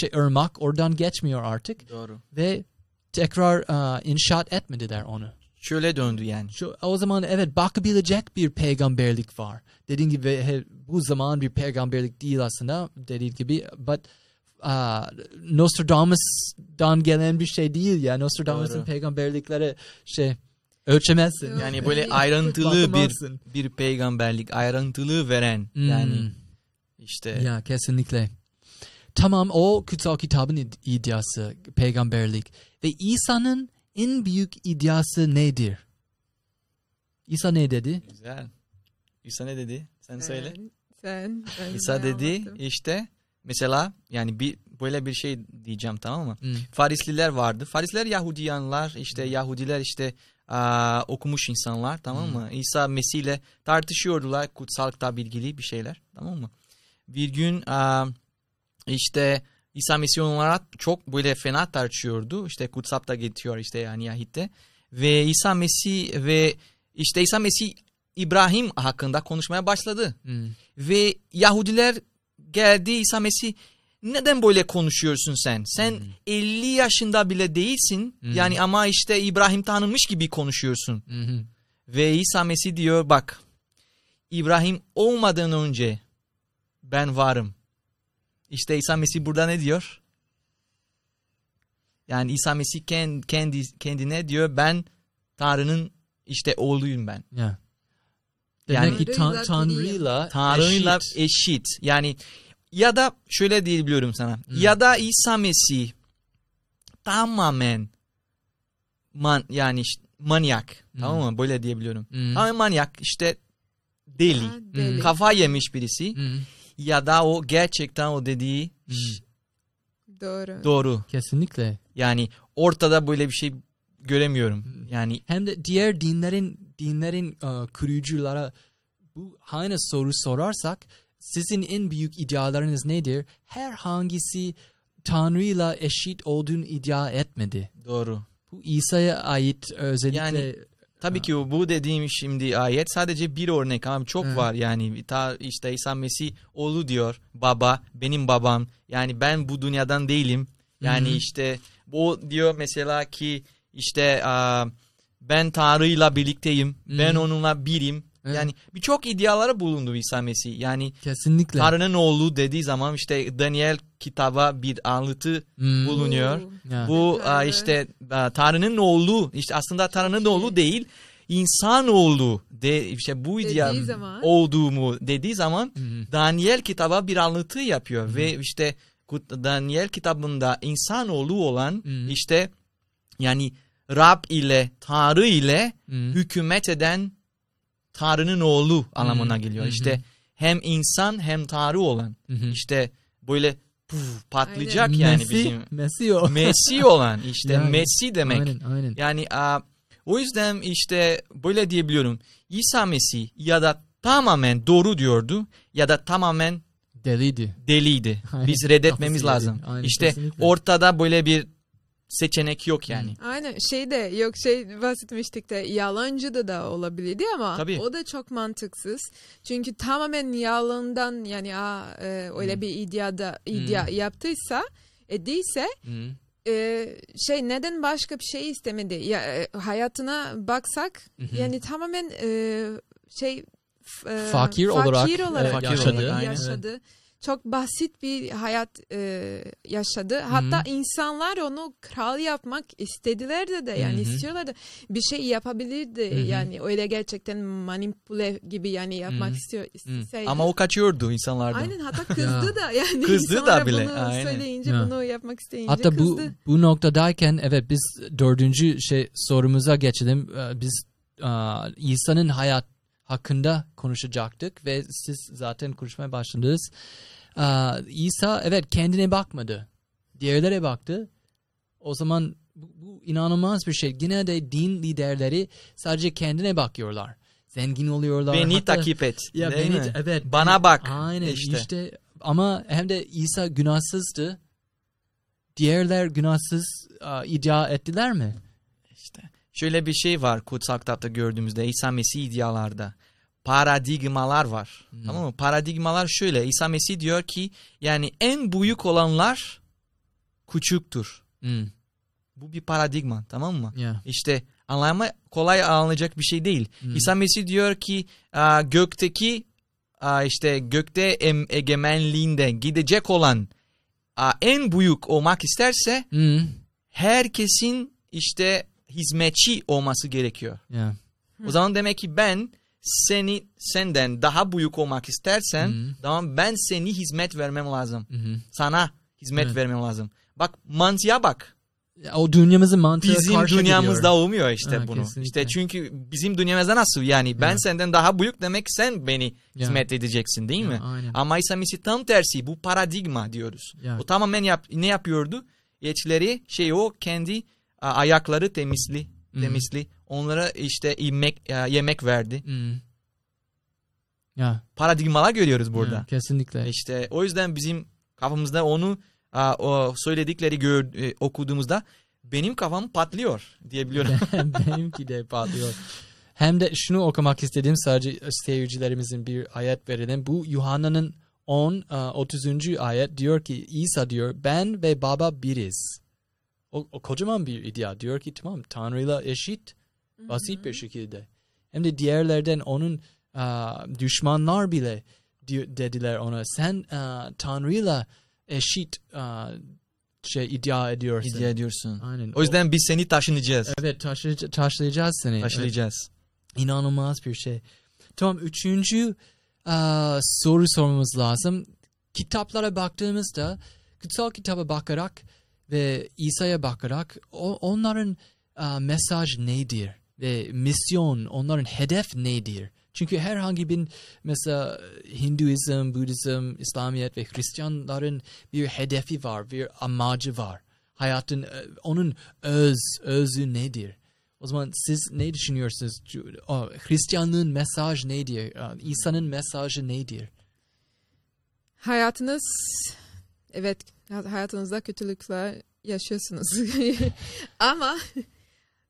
şey, ırmak oradan geçmiyor artık Doğru. ve tekrar aa, inşaat etmediler onu. Şöyle döndü yani. Şu, o zaman evet bakabilecek bir peygamberlik var. Dediğim gibi bu zaman bir peygamberlik değil aslında dediğim gibi but aa, Nostradamus'dan gelen bir şey değil ya. Nostradamus'un peygamberlikleri şey ölçemezsin. Yani böyle ayrıntılı bir bir peygamberlik, ayrıntılı veren Hmm. yani işte Ya kesinlikle. Tamam o kutsal kitabın id- iddiası peygamberlik. Ve İsa'nın en büyük iddiası nedir? İsa ne dedi? güzel. İsa ne dedi? Sen söyle. Sen. ben İsa dedi anlattım. işte mesela yani bir böyle bir şey diyeceğim tamam mı? Hmm. Farisliler vardı. Farisliler Yahudiyanlar işte Hmm. Yahudiler işte aa, okumuş insanlar tamam mı? İsa Mesih ile tartışıyordular kutsal kitap ilgili bir şeyler tamam mı? Bir gün aa, işte İsa Mesih onlara çok böyle fena tartışıyordu. İşte kutsapta getiriyor işte yani Yahit'te. Ve İsa Mesih ve işte İsa Mesih İbrahim hakkında konuşmaya başladı. Hmm. Ve Yahudiler geldi İsa Mesih neden böyle konuşuyorsun sen? Sen Hmm. 50 yaşında bile değilsin. Hmm. Yani ama işte İbrahim tanınmış gibi konuşuyorsun. Hı hı. Ve İsa Mesih diyor bak İbrahim olmadan önce ben varım. İşte İsa Mesih burada ne diyor? Yani İsa Mesih kendi, kendi kendine diyor ben Tanrı'nın işte oğluyum ben. Ya. Demek Yani- ki tan- Tanrıyla Tanrı'yla Tanrı'yla eşit. eşit. Yani ya da şöyle diyebiliyorum sana. Hmm. Ya da İsa Mesih tamamen man yani işte manyak. Hmm. Tamam mı? Böyle diyebiliyorum. Hmm. Ama manyak işte deli. Ha, deli. Kafa yemiş birisi. Hmm. Ya da o gerçekten o dediği Hmm. Doğru. doğru. Kesinlikle. Yani ortada böyle bir şey göremiyorum. Yani Hem de diğer dinlerin dinlerin e, kuruculara bu aynı soru sorarsak sizin en büyük iddialarınız nedir? Her hangisi Tanrı'yla eşit olduğunu iddia etmedi. doğru. Bu İsa'ya ait özellikle Yani Tabii ki bu dediğim şimdi ayet sadece bir örnek ama çok Evet. var yani ta işte İsa Mesih oğlu diyor baba benim babam yani ben bu dünyadan değilim yani Hı işte bu diyor mesela ki işte ben Tanrı'yla birlikteyim Hı ben onunla birim Evet. yani birçok iddialara bulundu İsa Mesih yani kesinlikle Tanrı'nın oğlu dediği zaman işte Daniel kitaba bir anlatı Hmm. bulunuyor. Oo. Ya. Bu Tanrı. işte Tanrı'nın oğlu işte aslında Tanrı'nın oğlu değil. insan oldu de işte bu zaman- olduğumu dediği zaman hı. Daniel kitaba bir anlatı yapıyor ve işte Daniel kitabında insan oğlu olan Hı. işte yani Rab ile Tanrı ile Hı. hükümet eden Tanrı'nın oğlu anlamına geliyor. Hı. İşte hem insan hem Tanrı olan hı. işte böyle puf, patlayacak Aynen. yani Messi, bizim Messi o. Messi (laughs) olan işte Yani, Messi demek. Aynen aynen. Yani a, o yüzden işte böyle diyebiliyorum. İsa Mesih ya da tamamen doğru diyordu ya da tamamen Deliydi. deliydi. Aynen. Biz reddetmemiz Kafası lazım. Aynen, işte kesinlikle. ortada böyle bir seçenek yok yani. Aynen şey de yok şey bahsetmiştik de yalancı da da olabilirdi ama Tabii. o da çok mantıksız. Çünkü tamamen yalandan yani aa, e, öyle Hmm. bir iddia da iddia yaptıysa ediyse Hı. e, şey neden başka bir şey istemedi? Ya e, hayatına baksak Hı hı. yani tamamen e, şey f- e, Fakir olarak, fakir olarak evet, yaşadı. yaşadı. Aynen. Çok basit bir hayat e, yaşadı. Hatta insanlar onu kral yapmak istediler de de yani Hı hı. istiyorlar da bir şey yapabilirdi. Hı hı. Yani öyle gerçekten manipüle gibi yani yapmak Hı. istiyor isteseydi. Ama o kaçıyordu insanlardan. Aynen hatta (laughs) kızdı da yani Kızdı da bile, bunu aynen. söyleyince Ya. bunu yapmak isteyince Hatta bu kızdı. bu noktadayken evet biz dördüncü şey sorumuza geçelim. Ee, Biz İsa'nın hayat hakkında konuşacaktık ve siz zaten konuşmaya başladınız. Aa, İsa evet kendine bakmadı. Diğerlere baktı. O zaman bu, bu inanılmaz bir şey. Yine de din liderleri sadece kendine bakıyorlar. Zengin oluyorlar. Beni Hatta- takip et. ya değil beni mi? evet Bana bak. Aynen işte. işte. ama hem de İsa günahsızdı. Diğerler günahsız aa, iddia ettiler mi? Şöyle bir şey var kutsal kitapta gördüğümüzde İsa Mesih iddialarda. Paradigmalar var. Hmm. Tamam mı? Paradigmalar şöyle. İsa Mesih diyor ki yani en büyük olanlar küçüktür. Hmm, Bu bir paradigma tamam mı? yeah. İşte anlama kolay anlayacak bir şey değil. Hmm. İsa Mesih diyor ki gökteki işte gökte em, egemenliğinde gidecek olan en büyük olmak isterse Hmm, herkesin işte hizmetçi olması gerekiyor. yeah. O zaman demek ki ben seni senden daha büyük olmak istersen tamam ben seni hizmet vermem lazım. Mhm. Sana hizmet Evet. vermem lazım. Bak mantığa bak. O dünyamızın mantığı Bizim dünyamızda gidiyor. olmuyor işte Ha, bunu. kesinlikle. İşte çünkü bizim dünyamızda nasıl yani ben Ya. senden daha büyük demek sen beni Ya. hizmet edeceksin değil Ya, mi? Aynen. Ama İsa Mesih tam tersi bu paradigma diyoruz. Ya. O tamamen yap, ne yapıyordu? Elçileri şey o kendi ayakları temizli Hmm. temizli. Onlara işte yemek e, yemek verdi. Hmm. Ya, Paradigmalar görüyoruz burada. ya, kesinlikle. İşte o yüzden bizim kafamızda onu o söyledikleri gör, e, okuduğumuzda benim kafam patlıyor diyebiliyorum. (laughs) Benimki de patlıyor. Hem de şunu okumak istedim sadece seyircilerimizin bir ayet verelim. Bu Yuhanna'nın 10 e, 30. ayet diyor ki İsa diyor ben ve baba biriz. O, o kocaman bir iddia diyor ki tamam Tanrı'yla eşit basit bir şekilde. Hem de diğerlerden onun e, düşmanlar bile di- dediler ona sen e, Tanrı'yla eşit e, şey iddia ediyorsun. İddia ediyorsun. Aynen. O yüzden biz seni taşınacağız. Evet taşıy- taşlayacağız seni. Evet, Taşıyacağız. İnanılmaz bir şey. Tamam üçüncü aa, soru sormamız lazım. Kitaplara baktığımızda kutsal kitaba bakarak ve İsa'ya bakarak o, onların aa, mesaj nedir? Ve misyon, onların hedef nedir? Çünkü herhangi bir mesela Hinduizm, Budizm, İslamiyet ve Hristiyanların bir hedefi var, bir amacı var. Hayatın e, onun öz, özü nedir? O zaman siz ne düşünüyorsunuz? Hristiyanlığın mesaj nedir? İsa'nın mesajı nedir? Hayatınız evet hayatınızda kötülükler yaşıyorsunuz. (laughs) Ama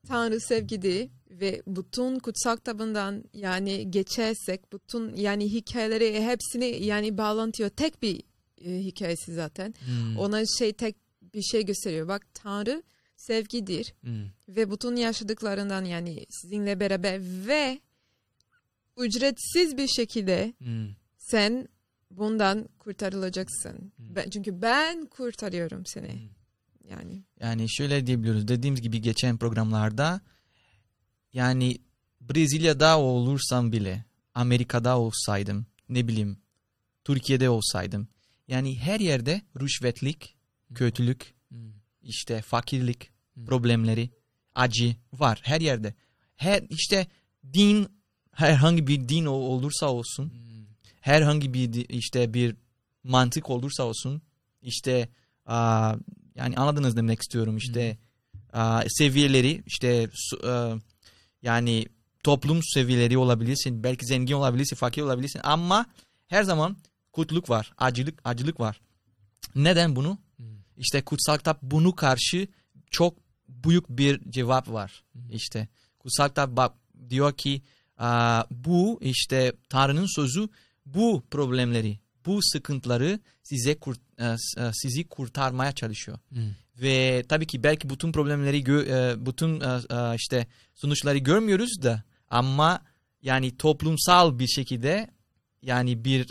Tanrı sevgidi ve bütün kutsal kitabından yani geçersek bütün yani hikayeleri hepsini yani bağlantıyor. Tek bir e, hikayesi zaten. Hmm, Ona şey tek bir şey gösteriyor. Bak Tanrı sevgidir hmm, ve bütün yaşadıklarından yani sizinle beraber ve ücretsiz bir şekilde hmm, sen bundan kurtarılacaksın. Hmm. Ben, çünkü ben kurtarıyorum seni. hmm. Yani Yani şöyle diyebiliyoruz. Dediğimiz gibi geçen programlarda yani Brezilya'da olursam bile, Amerika'da olsaydım, ne bileyim, Türkiye'de olsaydım. Yani her yerde rüşvetlik, kötülük, Hmm. işte fakirlik Hmm. problemleri, acı var her yerde. Her işte din herhangi bir din ol- olursa olsun, Hmm. Herhangi bir işte bir mantık olursa olsun, işte aa, yani anladınız demek istiyorum işte aa, seviyeleri işte aa, yani toplum seviyeleri olabilirsin, belki zengin olabilirsin, fakir olabilirsin ama her zaman kutluk var, acılık acılık var. Neden bunu? Hmm. İşte kutsal kitap bunu karşı çok büyük bir cevap var. İşte kutsal kitap bak diyor ki bu işte Tanrı'nın sözü bu problemleri, bu sıkıntıları size kurt, e, e, sizi kurtarmaya çalışıyor. Hmm. Ve tabii ki belki bütün problemleri e, bütün işte sonuçları görmüyoruz da ama yani toplumsal bir şekilde yani bir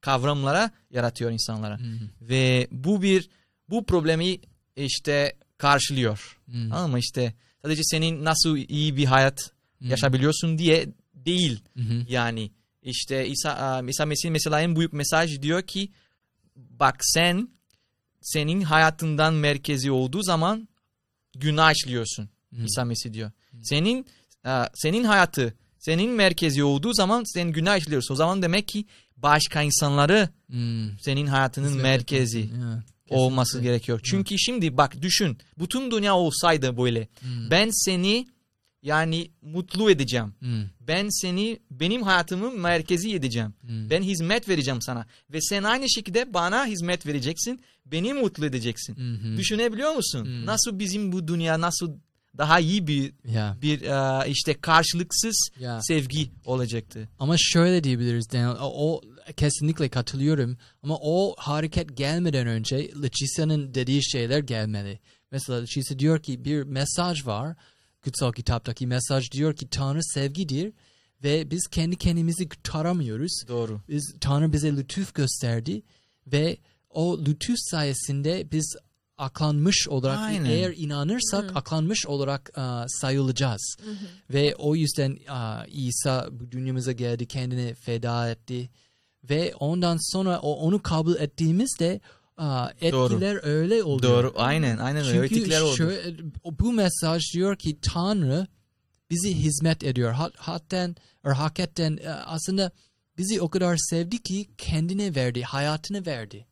kavramlara yaratıyor insanlara Hmm. ve bu bir bu problemi işte karşılıyor. Hmm. Ama işte sadece senin nasıl iyi bir hayat Hmm. yaşabiliyorsun diye değil. Mhm. Yani işte İsa, İsa Mesih mesela en büyük mesaj diyor ki bak sen senin hayatından merkezi olduğu zaman günah işliyorsun. Hmm. İsa Mesih diyor. Senin e, senin hayatı senin merkezi olduğu zaman sen günah işliyorsun. O zaman demek ki başka insanları Hmm. senin hayatının Hizmet merkezi yeah. olması Kesinlikle. gerekiyor. Çünkü şimdi bak düşün. Bütün dünya olsaydı böyle. Hmm. Ben seni yani mutlu edeceğim. Hmm. Ben seni benim hayatımın merkezi edeceğim. Hmm. Ben hizmet vereceğim sana. Ve sen aynı şekilde bana hizmet vereceksin. Beni mutlu edeceksin. Mhm. Düşünebiliyor musun? Hmm. Nasıl bizim bu dünya nasıl daha iyi bir Yeah. bir e, işte karşılıksız Yeah. sevgi olacaktı. Ama şöyle diyebiliriz Daniel. O, kesinlikle katılıyorum. Ama o hareket gelmeden önce Letitia'nın dediği şeyler gelmeli. Mesela Letitia diyor ki bir mesaj var. Kutsal kitaptaki mesaj diyor ki Tanrı sevgidir ve biz kendi kendimizi kurtaramıyoruz. Doğru. Biz, Tanrı bize lütuf gösterdi ve o lütuf sayesinde biz aklanmış olarak Aynen. eğer inanırsak aklanmış olarak aa, sayılacağız. Ve o yüzden aa, İsa bu dünyamıza geldi, kendini feda etti. Ve ondan sonra o, onu kabul ettiğimizde aa, etkiler öyle oluyor. Doğru. Aynen. Aynen öyle. Çünkü Öğretikler oldu. şöyle, bu mesaj diyor ki Tanrı bizi hizmet ediyor. Hat, hatten, or hakikaten e, aslında bizi o kadar sevdi ki kendine verdi, hayatını verdi.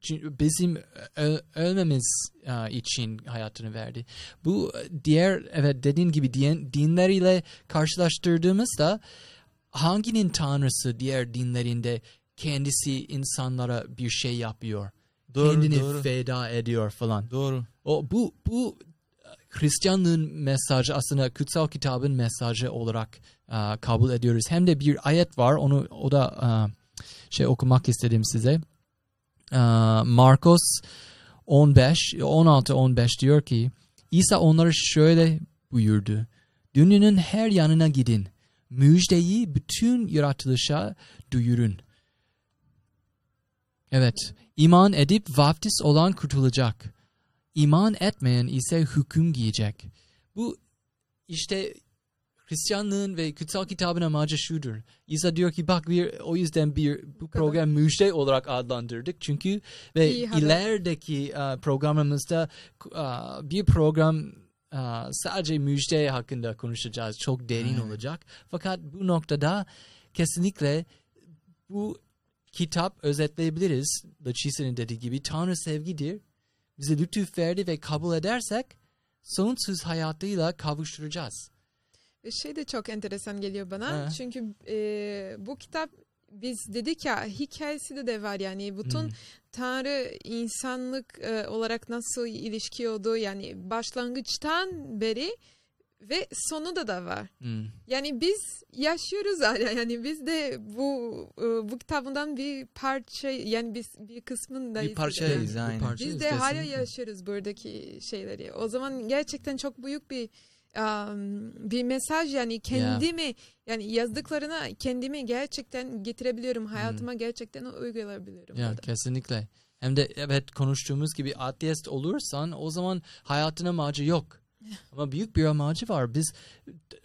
Çünkü bizim ö- ölmemiz e, için hayatını verdi. Bu e, diğer evet dediğin gibi din, dinleriyle karşılaştırdığımızda hanginin tanrısı diğer dinlerinde kendisi insanlara bir şey yapıyor. Doğru, kendini doğru. feda ediyor falan. Doğru. O bu bu e, Hristiyanlığın mesajı aslında kutsal kitabın mesajı olarak e, kabul ediyoruz. Hem de bir ayet var onu o da e, şey okumak istedim size. E, Markos 15 16 15 diyor ki İsa onlara şöyle buyurdu. Dünyanın her yanına gidin. Müjdeyi bütün yaratılışa duyurun. Evet, iman edip vaftiz olan kurtulacak. İman etmeyen ise hüküm giyecek. Bu işte Hristiyanlığın ve kutsal kitabın amacı şudur. İsa diyor ki bak bir o yüzden bir bu program müjde olarak adlandırdık. Çünkü ve İyi ilerideki e, programımızda e, bir program e, sadece müjde hakkında konuşacağız. Çok derin Aynen. olacak. Fakat bu noktada kesinlikle bu kitap özetleyebiliriz. Laçisi'nin dediği gibi Tanrı sevgidir. Bize lütuf verdi ve kabul edersek sonsuz hayatıyla kavuşturacağız. Ve Şey de çok enteresan geliyor bana. Ha. Çünkü e, bu kitap biz dedik ya hikayesi de de var yani bütün Hmm. Tanrı insanlık e, olarak nasıl ilişkiyordu yani başlangıçtan beri ve sonu da da var. Hmm. Yani biz yaşıyoruz hala (laughs) yani biz de bu e, bu kitabından bir parça yani biz bir kısmındayız. Bir parçayız Yani. Bir parça- Biz de hala yaşıyoruz buradaki şeyleri. O zaman gerçekten çok büyük bir um, bir mesaj yani kendimi yani yazdıklarına kendimi gerçekten getirebiliyorum. Hayatıma gerçekten uygulayabiliyorum. Ya burada. kesinlikle. Hem de evet konuştuğumuz gibi ateist olursan o zaman hayatın amacı yok. (laughs) Ama büyük bir amacı var. Biz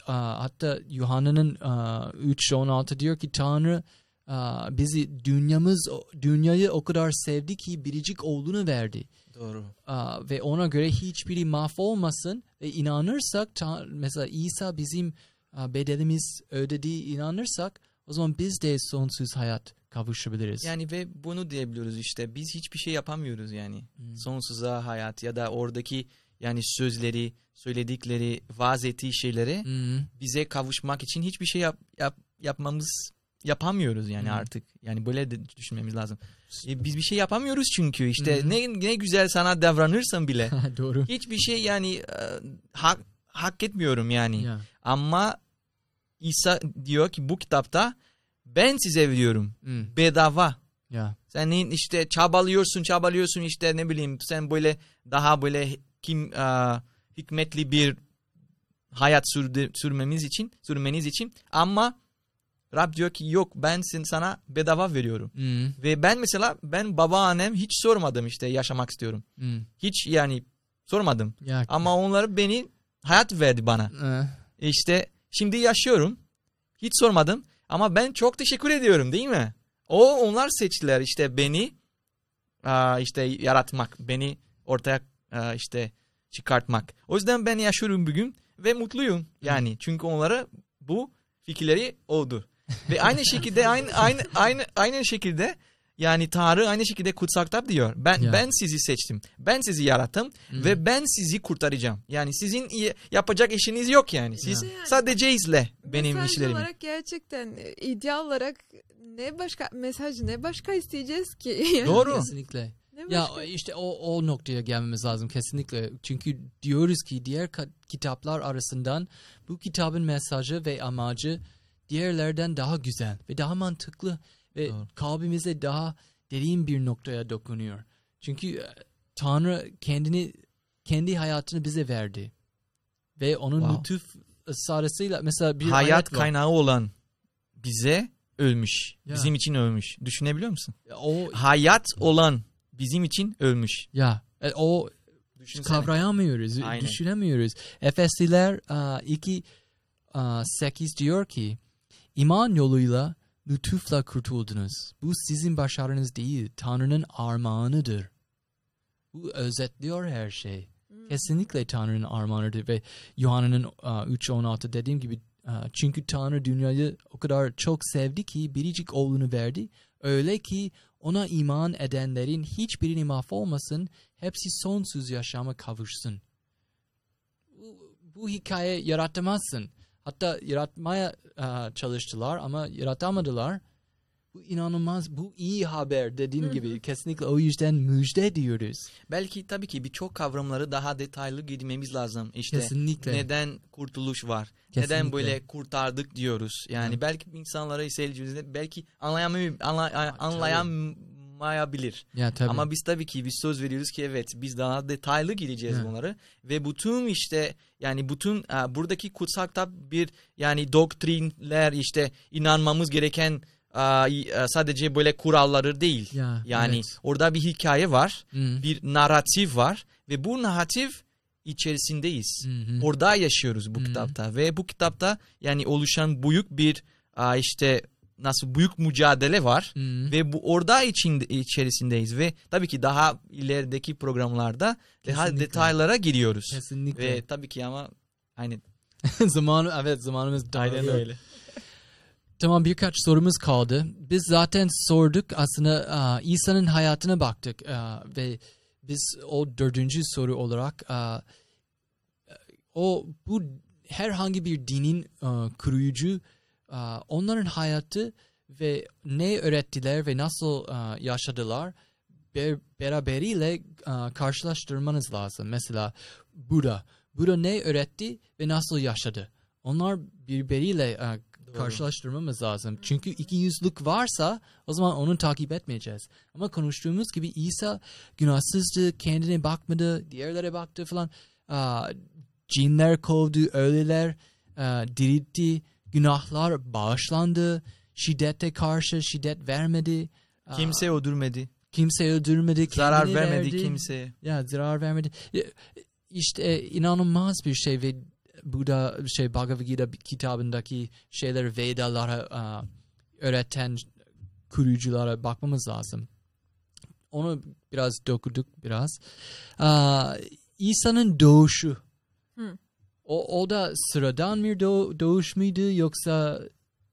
aa, hatta Yuhanna'nın aa, 3.16 diyor ki Tanrı aa, bizi dünyamız dünyayı o kadar sevdi ki biricik oğlunu verdi. Doğru. Aa, ve ona göre hiçbiri mahvolmasın ve inanırsak mesela İsa bizim bedelimiz ödediği inanırsak o zaman biz de sonsuz hayat kavuşabiliriz. Yani ve bunu diyebiliyoruz işte biz hiçbir şey yapamıyoruz yani. Hmm. Sonsuza hayat ya da oradaki yani sözleri, söyledikleri, vaaz ettiği şeyleri Hmm. bize kavuşmak için hiçbir şey yap, yap, yapmamız yapamıyoruz yani Hı. artık. Yani böyle de düşünmemiz lazım. E, biz bir şey yapamıyoruz çünkü işte Hı. ne ne güzel sana davranırsan bile (laughs) Doğru. hiçbir şey yani e, hak hak etmiyorum yani. Ya. Ama İsa diyor ki bu kitapta ben size veriyorum Hmm. bedava. Ya. Senin işte çabalıyorsun çabalıyorsun işte ne bileyim sen böyle daha böyle kim e, hikmetli bir hayat sürdü, sürmemiz için sürmeniz için ama Rab diyor ki yok ben sana bedava veriyorum. Hmm. Ve ben mesela ben babaannem hiç sormadım işte yaşamak istiyorum. Hmm. Hiç yani sormadım. Ya. Ama onları beni hayat verdi bana. Ee, İşte şimdi yaşıyorum. Hiç sormadım ama ben çok teşekkür ediyorum değil mi? O onlar seçtiler işte beni aa, işte yaratmak, beni ortaya aa, işte çıkartmak. O yüzden ben yaşıyorum bugün ve mutluyum. Yani çünkü onlara bu fikirleri oldu. ve aynı şekilde aynı aynı aynı aynı şekilde yani Tanrı aynı şekilde kutsal kitap diyor. Ben Ya. ben sizi seçtim. Ben sizi yarattım Hmm. ve ben sizi kurtaracağım. Yani sizin yapacak işiniz yok yani. Siz Ya. sadece izle benim mesaj işlerimi. olarak gerçekten e, ideal olarak ne başka mesaj ne başka isteyeceğiz ki? Yani (laughs) Doğru. Kesinlikle. Ya başka? işte o, o noktaya gelmemiz lazım kesinlikle. Çünkü diyoruz ki diğer kitaplar arasından bu kitabın mesajı ve amacı diğerlerden daha güzel ve daha mantıklı ve Doğru. kalbimize daha derin bir noktaya dokunuyor. Çünkü e, Tanrı kendini kendi hayatını bize verdi. Ve onun Wow. lütuf sarısıyla mesela bir Hayat var. kaynağı olan bize ölmüş. Ya. Bizim için ölmüş. Düşünebiliyor musun? O Hayat olan bizim için ölmüş. ya e, o Düşünsene. kavrayamıyoruz, Aynen. düşünemiyoruz. Efesliler 2 8 diyor ki iman yoluyla lütufla kurtuldunuz. Bu sizin başarınız değil, Tanrı'nın armağanıdır. Bu özetliyor her şey. Kesinlikle Tanrı'nın armağanıdır ve Yuhanna'nın 3.16 dediğim gibi çünkü Tanrı dünyayı o kadar çok sevdi ki biricik oğlunu verdi. Öyle ki ona iman edenlerin hiçbirini mahvolmasın, hepsi sonsuz yaşama kavuşsun. Bu, bu hikaye yaratamazsın. Hatta yaratmaya aa, çalıştılar ama yaratamadılar. Bu inanılmaz, bu iyi haber dediğim gibi kesinlikle o yüzden müjde diyoruz. Belki tabii ki birçok kavramları daha detaylı girmemiz lazım. İşte Kesinlikle. neden kurtuluş var? Kesinlikle. Neden böyle kurtardık diyoruz? Yani Evet. belki insanlara izleyicimizde belki anlayamay anla- anlayamayabilir. Ya tabii. Ama biz tabii ki biz söz veriyoruz ki evet biz daha detaylı gireceğiz Evet. bunları ve bütün işte yani bütün e, buradaki kutsal kitap bir yani doktrinler işte inanmamız gereken sadece böyle kuralları değil. Ya, Yani evet. orada bir hikaye var, Hı. bir narratif var ve bu narratif içerisindeyiz. Hı hı. Orada yaşıyoruz bu Hı. kitapta ve bu kitapta yani oluşan büyük bir e, işte nasıl büyük mücadele var. Hı. Ve bu orada içinde, içerisindeyiz ve tabii ki daha ilerideki programlarda daha Kesinlikle. detaylara giriyoruz. Kesinlikle. Ve tabii ki ama aynı (laughs) Zamanı evet zamanımız daralıyor. Tamam birkaç sorumuz kaldı. Biz zaten sorduk aslında aa, İsa'nın hayatına baktık aa, ve biz o dördüncü soru olarak aa, o bu herhangi bir dinin kuruyucu onların hayatı ve ne öğrettiler ve nasıl yaşadılar ber- beraberiyle karşılaştırmanız lazım. Mesela Buddha. Buddha ne öğretti ve nasıl yaşadı? Onlar birbiriyle aa, karşılaştırmamız lazım. Çünkü iki yüzlük varsa o zaman onu takip etmeyeceğiz. Ama konuştuğumuz gibi İsa günahsızdı, kendine bakmadı, diğerlere baktı falan. Cinler kovdu, ölüler diriltti, günahlar bağışlandı, şiddete karşı şiddet vermedi. Kimse öldürmedi, kimse öldürmedi, zarar vermedi verdi. kimseye. Ya zarar vermedi. İşte e, inanılmaz bir şey ve bu da şey Bhagavad Gita kitabındaki şeyler Vedalara aa, öğreten kuruculara bakmamız lazım. Onu biraz dokuduk biraz. Aa, İsa'nın doğuşu. Hı. O, o da sıradan bir doğ- doğuş muydu yoksa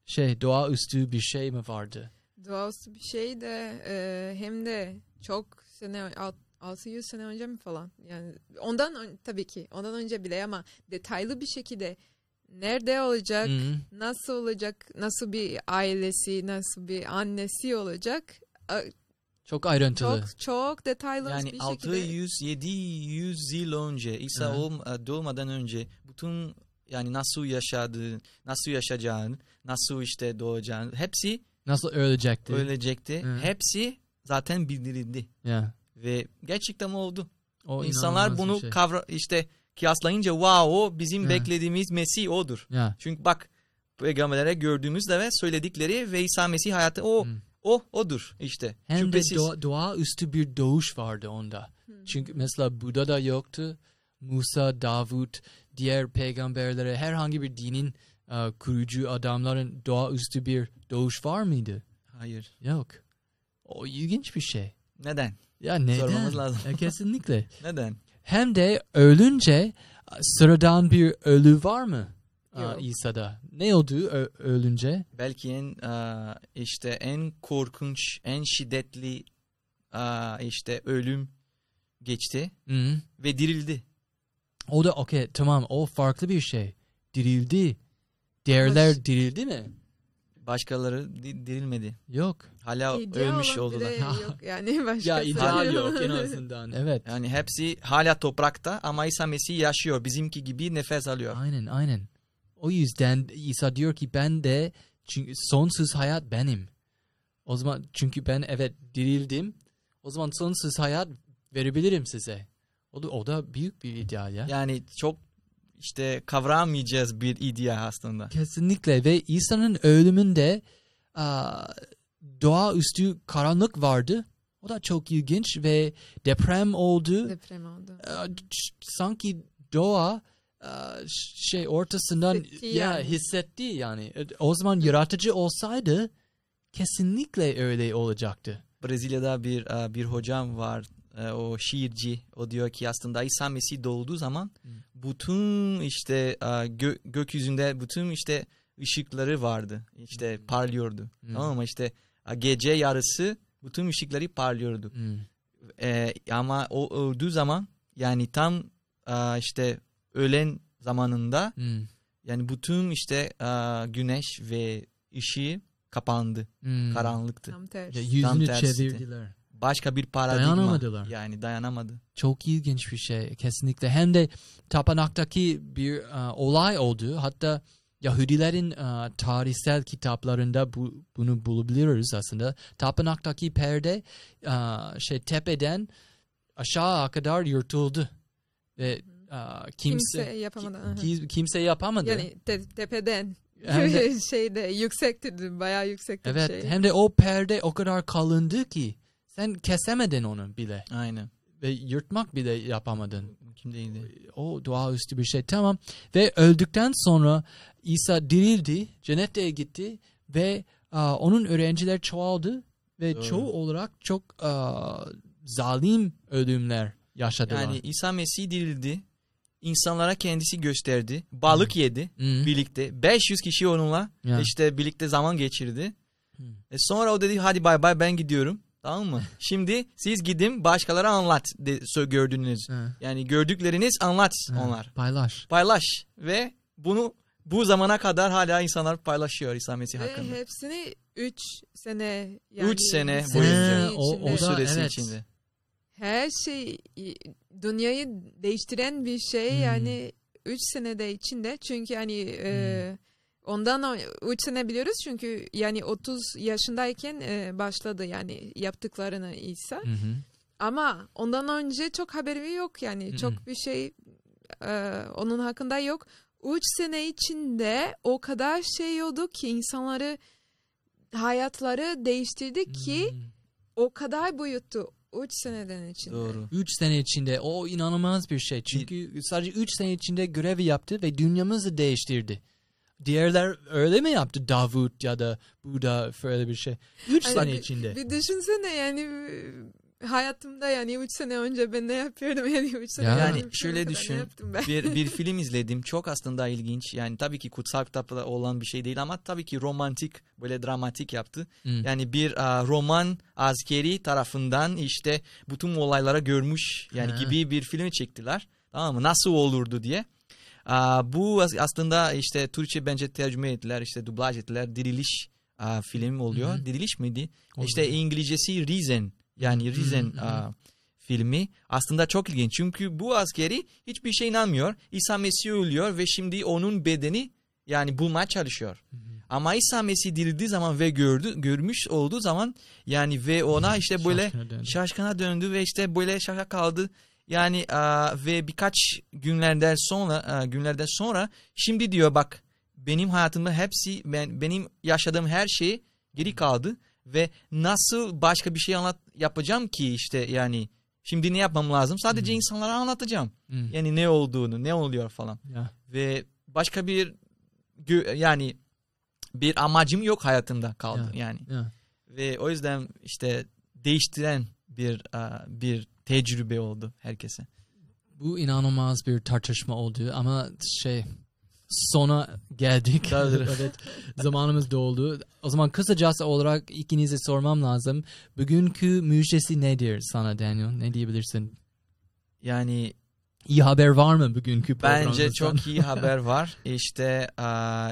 şey doğaüstü bir şey mi vardı? Doğaüstü bir şey de e, hem de çok sene alt- 600 sene önce mi falan yani ondan tabii ki ondan önce bile ama detaylı bir şekilde nerede olacak Hı hı. nasıl olacak nasıl bir ailesi nasıl bir annesi olacak Çok ayrıntılı. çok çok detaylı Yani bir şekilde 600-700 yıl önce İsa Hı. olm- doğmadan önce bütün yani nasıl yaşadığı, nasıl yaşayacağını, nasıl işte doğacağını hepsi Nasıl ölecekti? ölecekti. Hı. Hepsi zaten bildirildi Ya. Ve gerçekten oldu. O İnsanlar bunu şey. kavra işte kıyaslayınca wow o bizim Hı. beklediğimiz Mesih odur. Ya. Çünkü bak peygamberlere gördüğümüzde ve söyledikleri ve İsa Mesih hayatı o Hı. o odur işte. Hem Şüphesiz. de doğa, doğaüstü bir doğuş vardı onda. Çünkü mesela Buda da yoktu. Musa, Davut, diğer peygamberlere herhangi bir dinin e, kurucu adamların doğaüstü bir doğuş var mıydı? Hayır. Yok. O ilginç bir şey. Neden? Ya neden? Sormamız lazım. Ya kesinlikle. (laughs) Neden? Hem de ölünce sıradan bir ölü var mı? Aa. İsa'da. Ne oldu ö- ölünce? belki en işte en korkunç, en şiddetli işte ölüm geçti Hı. ve dirildi. O da okey tamam o farklı bir şey. Dirildi. Değerler dirildi mi? Başkaları di- dirilmedi. Yok. Hala İdeal ölmüş oldular. (laughs) yok yani (laughs) başkası. Ya ideal yok (laughs) en azından. Evet. Yani hepsi hala toprakta ama İsa Mesih yaşıyor. Bizimki gibi nefes alıyor. Aynen aynen. O yüzden İsa diyor ki ben de çünkü sonsuz hayat benim. O zaman çünkü ben evet dirildim. O zaman sonsuz hayat verebilirim size. O da, o da büyük bir ideal ya. Yani çok işte kavramayacağız bir idea aslında. Kesinlikle ve İsa'nın ölümünde doğaüstü karanlık vardı. O da çok ilginç ve deprem oldu. Deprem oldu. Sanki doğa şey ortasından Hissetti ya yani. hissetti yani. O zaman yaratıcı olsaydı kesinlikle öyle olacaktı. Brezilya'da bir bir hocam var. O şiirci. O diyor ki aslında İsa Mesih doğduğu zaman Hmm. Bütün işte gö- gökyüzünde bütün işte ışıkları vardı. İşte parlıyordu. Hmm. Tamam mı? İşte gece yarısı bütün ışıkları parlıyordu. Hmm. E, ama o öldüğü zaman yani tam işte öğlen zamanında Hmm. yani bütün işte güneş ve ışığı kapandı. Hmm. Karanlıktı. Tam tersi. Ya yüzünü tersiydi. çevirdiler. Başka bir paradigma. Dayanamadılar. Yani dayanamadı. Çok ilginç bir şey kesinlikle. Hem de tapınaktaki bir e, olay oldu. Hatta Yahudilerin e, tarihsel kitaplarında bu, bunu bulabiliyoruz aslında. Tapınaktaki perde e, şey tepeden aşağı kadar yırtıldı ve e, kimse Kimse yapamadı. ki- kimse yapamadı. Yani te- tepeden Hem de- (laughs) şeyde yüksekti bayağı yüksekti evet, şey. hem de o perde o kadar kalındı ki sen kesemedin onu bile Aynen. ve yırtmak bile yapamadın. Mümkün değildi. o doğaüstü bir şey tamam ve öldükten sonra İsa dirildi cennete gitti ve aa, onun öğrenciler çoğaldı ve Doğru. çoğu olarak çok aa, zalim ölümler yaşadılar. Yani İsa Mesih dirildi. İnsanlara kendisi gösterdi. Balık yedi Hmm. birlikte. 500 kişi onunla Ya. işte birlikte zaman geçirdi. Hmm. E sonra o dedi hadi bay bay ben gidiyorum. Tamam mı? Şimdi siz gidin başkalara anlat de, gördüğünüz. Ha, Yani gördükleriniz anlat ha, onlar. Paylaş. Paylaş ve bunu bu zamana kadar hala insanlar paylaşıyor İsa Mesih Ve hakkında. hepsini 3 sene yani Üç sene sene boyunca. o-. O süresi evet. içinde. her şey dünyayı değiştiren bir şey Hmm. yani 3 senede içinde çünkü yani e, ondan 3 sene biliyoruz çünkü yani 30 yaşındayken e, başladı yani yaptıklarını İsa Hı hı. ama ondan önce çok haberi yok yani Hı. çok bir şey e, onun hakkında yok 3 sene içinde o kadar şey oldu ki insanları hayatları değiştirdi ki Hmm. o kadar boyuttu. 3 seneden içinde. Doğru. 3 sene içinde o inanılmaz bir şey. Çünkü sadece 3 sene içinde görevi yaptı ve dünyamızı değiştirdi. Diğerler öyle mi yaptı? Davut ya da Buda öyle bir şey. 3 Ay, sene bir- içinde. Bir düşünsene yani hayatımda yani 3 sene önce ben ne yapıyordum (laughs) yani 3 sene Ya. Yani önce şöyle düşün. Bir, bir (laughs) film izledim. Çok aslında ilginç. Yani tabii ki kutsal kitapta olan bir şey değil ama tabii ki romantik böyle dramatik yaptı. Hmm. Yani bir a, roman askeri tarafından işte bütün olaylara görmüş yani Ha. gibi bir film çektiler. Tamam mı? Nasıl olurdu diye. Bu as- aslında işte Türkçe bence tercüme ettiler işte dublaj ettiler. Diriliş film oluyor. Hı hı. Diriliş miydi? Oldu. İşte İngilizcesi Risen yani Hı hı hı. aa, filmi aslında çok ilginç. Çünkü bu askeri hiçbir şey inanmıyor. İsa Mesih ölüyor ve şimdi onun bedeni yani bulmaya çalışıyor. Ama İsa Mesih dirildiği zaman ve gördü, görmüş olduğu zaman yani ve ona işte böyle Şaşkına döndü. şaşkına döndü ve işte böyle şaka kaldı. Yani aa, ve birkaç günlerden sonra aa, günlerden sonra şimdi diyor bak benim hayatımda hepsi ben benim yaşadığım her şey geri kaldı ve nasıl başka bir şey anlat yapacağım ki işte yani şimdi ne yapmam lazım? Sadece Hmm. insanlara anlatacağım. Hmm. Yani ne olduğunu, ne oluyor falan Ya. ve başka bir yani bir amacım yok hayatımda kaldı Ya. yani Ya. ve o yüzden işte değiştiren bir a, bir tecrübe oldu herkese. Bu inanılmaz bir tartışma oldu ama şey sona geldik. (laughs) (laughs) Evet zamanımız doldu. O zaman kısacası olarak ikinize sormam lazım. Bugünkü müjdesi nedir sana Daniel? Ne diyebilirsin? Yani İyi haber var mı bugünkü bence çok iyi (laughs) haber var. İşte a,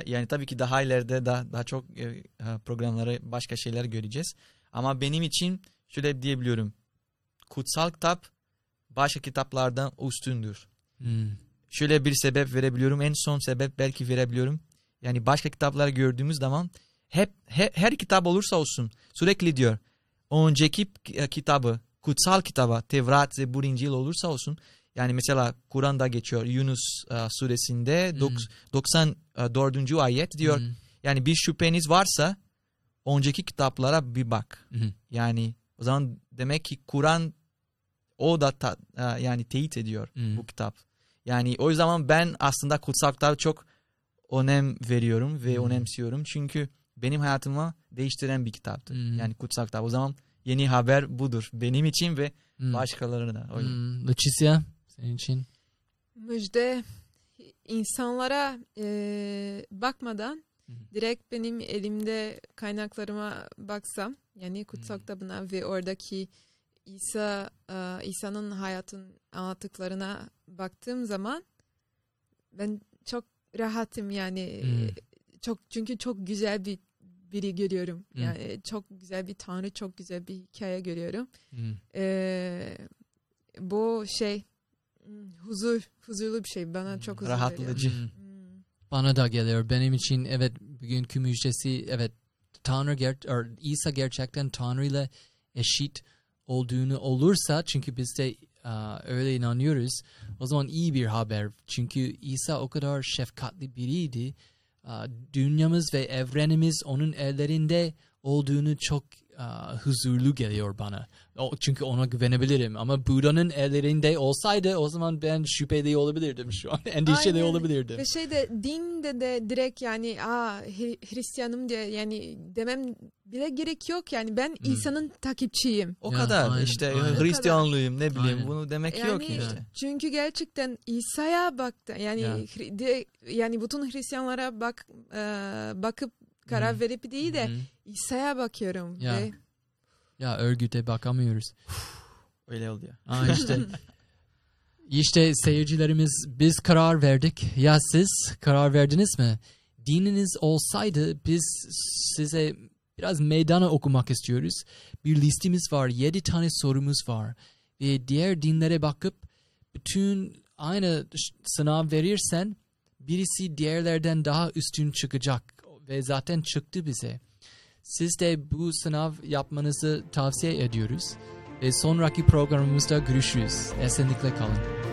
yani tabii ki daha ileride daha, daha çok e, e, programları başka şeyler göreceğiz. Ama benim için şöyle diyebiliyorum. Kutsal kitap başka kitaplardan üstündür. Hmm. şöyle bir sebep verebiliyorum. En son sebep belki verebiliyorum. Yani başka kitapları gördüğümüz zaman hep he- her kitap olursa olsun sürekli diyor. Önceki ki- kitabı, kutsal kitaba, Tevrat, Zebur, İncil olursa olsun. Yani mesela Kur'an'da geçiyor Yunus e, suresinde Hmm. dok- 94. ayet diyor. Hmm. Yani bir şüpheniz varsa önceki kitaplara bir bak. Hmm. Yani o zaman demek ki Kur'an o da ta- e, yani teyit ediyor Hmm. bu kitap. Yani o zaman ben aslında kutsal kitaba çok önem veriyorum ve Hmm. önemsiyorum. Çünkü benim hayatımı değiştiren bir kitaptır. Hmm. Yani kutsal kitap. O zaman yeni haber budur. Benim için ve Hmm. başkalarına. Hmm. Leticia senin için? Müjde insanlara e, bakmadan. Direkt benim elimde kaynaklarıma baksam yani kutsal Hı. kitabına ve oradaki İsa e, İsa'nın hayatın anlattıklarına baktığım zaman ben çok rahatım yani Hmm. çok çünkü çok güzel bir biri görüyorum. Hı. Yani çok güzel bir tanrı, çok güzel bir hikaye görüyorum. Hmm. Ee, bu şey hmm, huzur, huzurlu bir şey. Bana çok huzur veriyor. Bana da geliyor. Benim için evet bugünkü müjdesi evet Tanrı ger İsa gerçekten Tanrı ile eşit olduğunu olursa çünkü biz de aa, öyle inanıyoruz. O zaman iyi bir haber. Çünkü İsa o kadar şefkatli biriydi. Aa, dünyamız ve evrenimiz onun ellerinde olduğunu çok aa, huzurlu geliyor bana. O, çünkü ona güvenebilirim. Ama Buda'nın ellerinde olsaydı o zaman ben şüpheli olabilirdim şu an. (laughs) Endişeli Aynen. olabilirdim. Ve şeyde dinde de direkt yani aa Hristiyanım diye yani demem bile gerek yok yani ben Hmm. İsa'nın takipçiyim. O Ya, kadar aynen, işte aynen. Hristiyanlığım ne bileyim Aynen. bunu demek Yani yok işte. çünkü gerçekten İsa'ya baktı. Yani Ya. Hri- direkt- yani bütün Hristiyanlara bak e, bakıp karar Hmm. verip değil de Hı. İsa'ya bakıyorum Ya. ve Ya örgüte bakamıyoruz. Öyle oluyor. Aa işte. işte seyircilerimiz biz karar verdik. Ya siz karar verdiniz mi? Dininiz olsaydı biz size biraz meydana okumak istiyoruz. Bir listemiz var. Yedi tane sorumuz var. Ve diğer dinlere bakıp bütün aynı sınav verirsen birisi diğerlerden daha üstün çıkacak. Ve zaten çıktı bize. Siz de bu sınav yapmanızı tavsiye ediyoruz. Ve sonraki programımızda görüşürüz. Esenlikle kalın.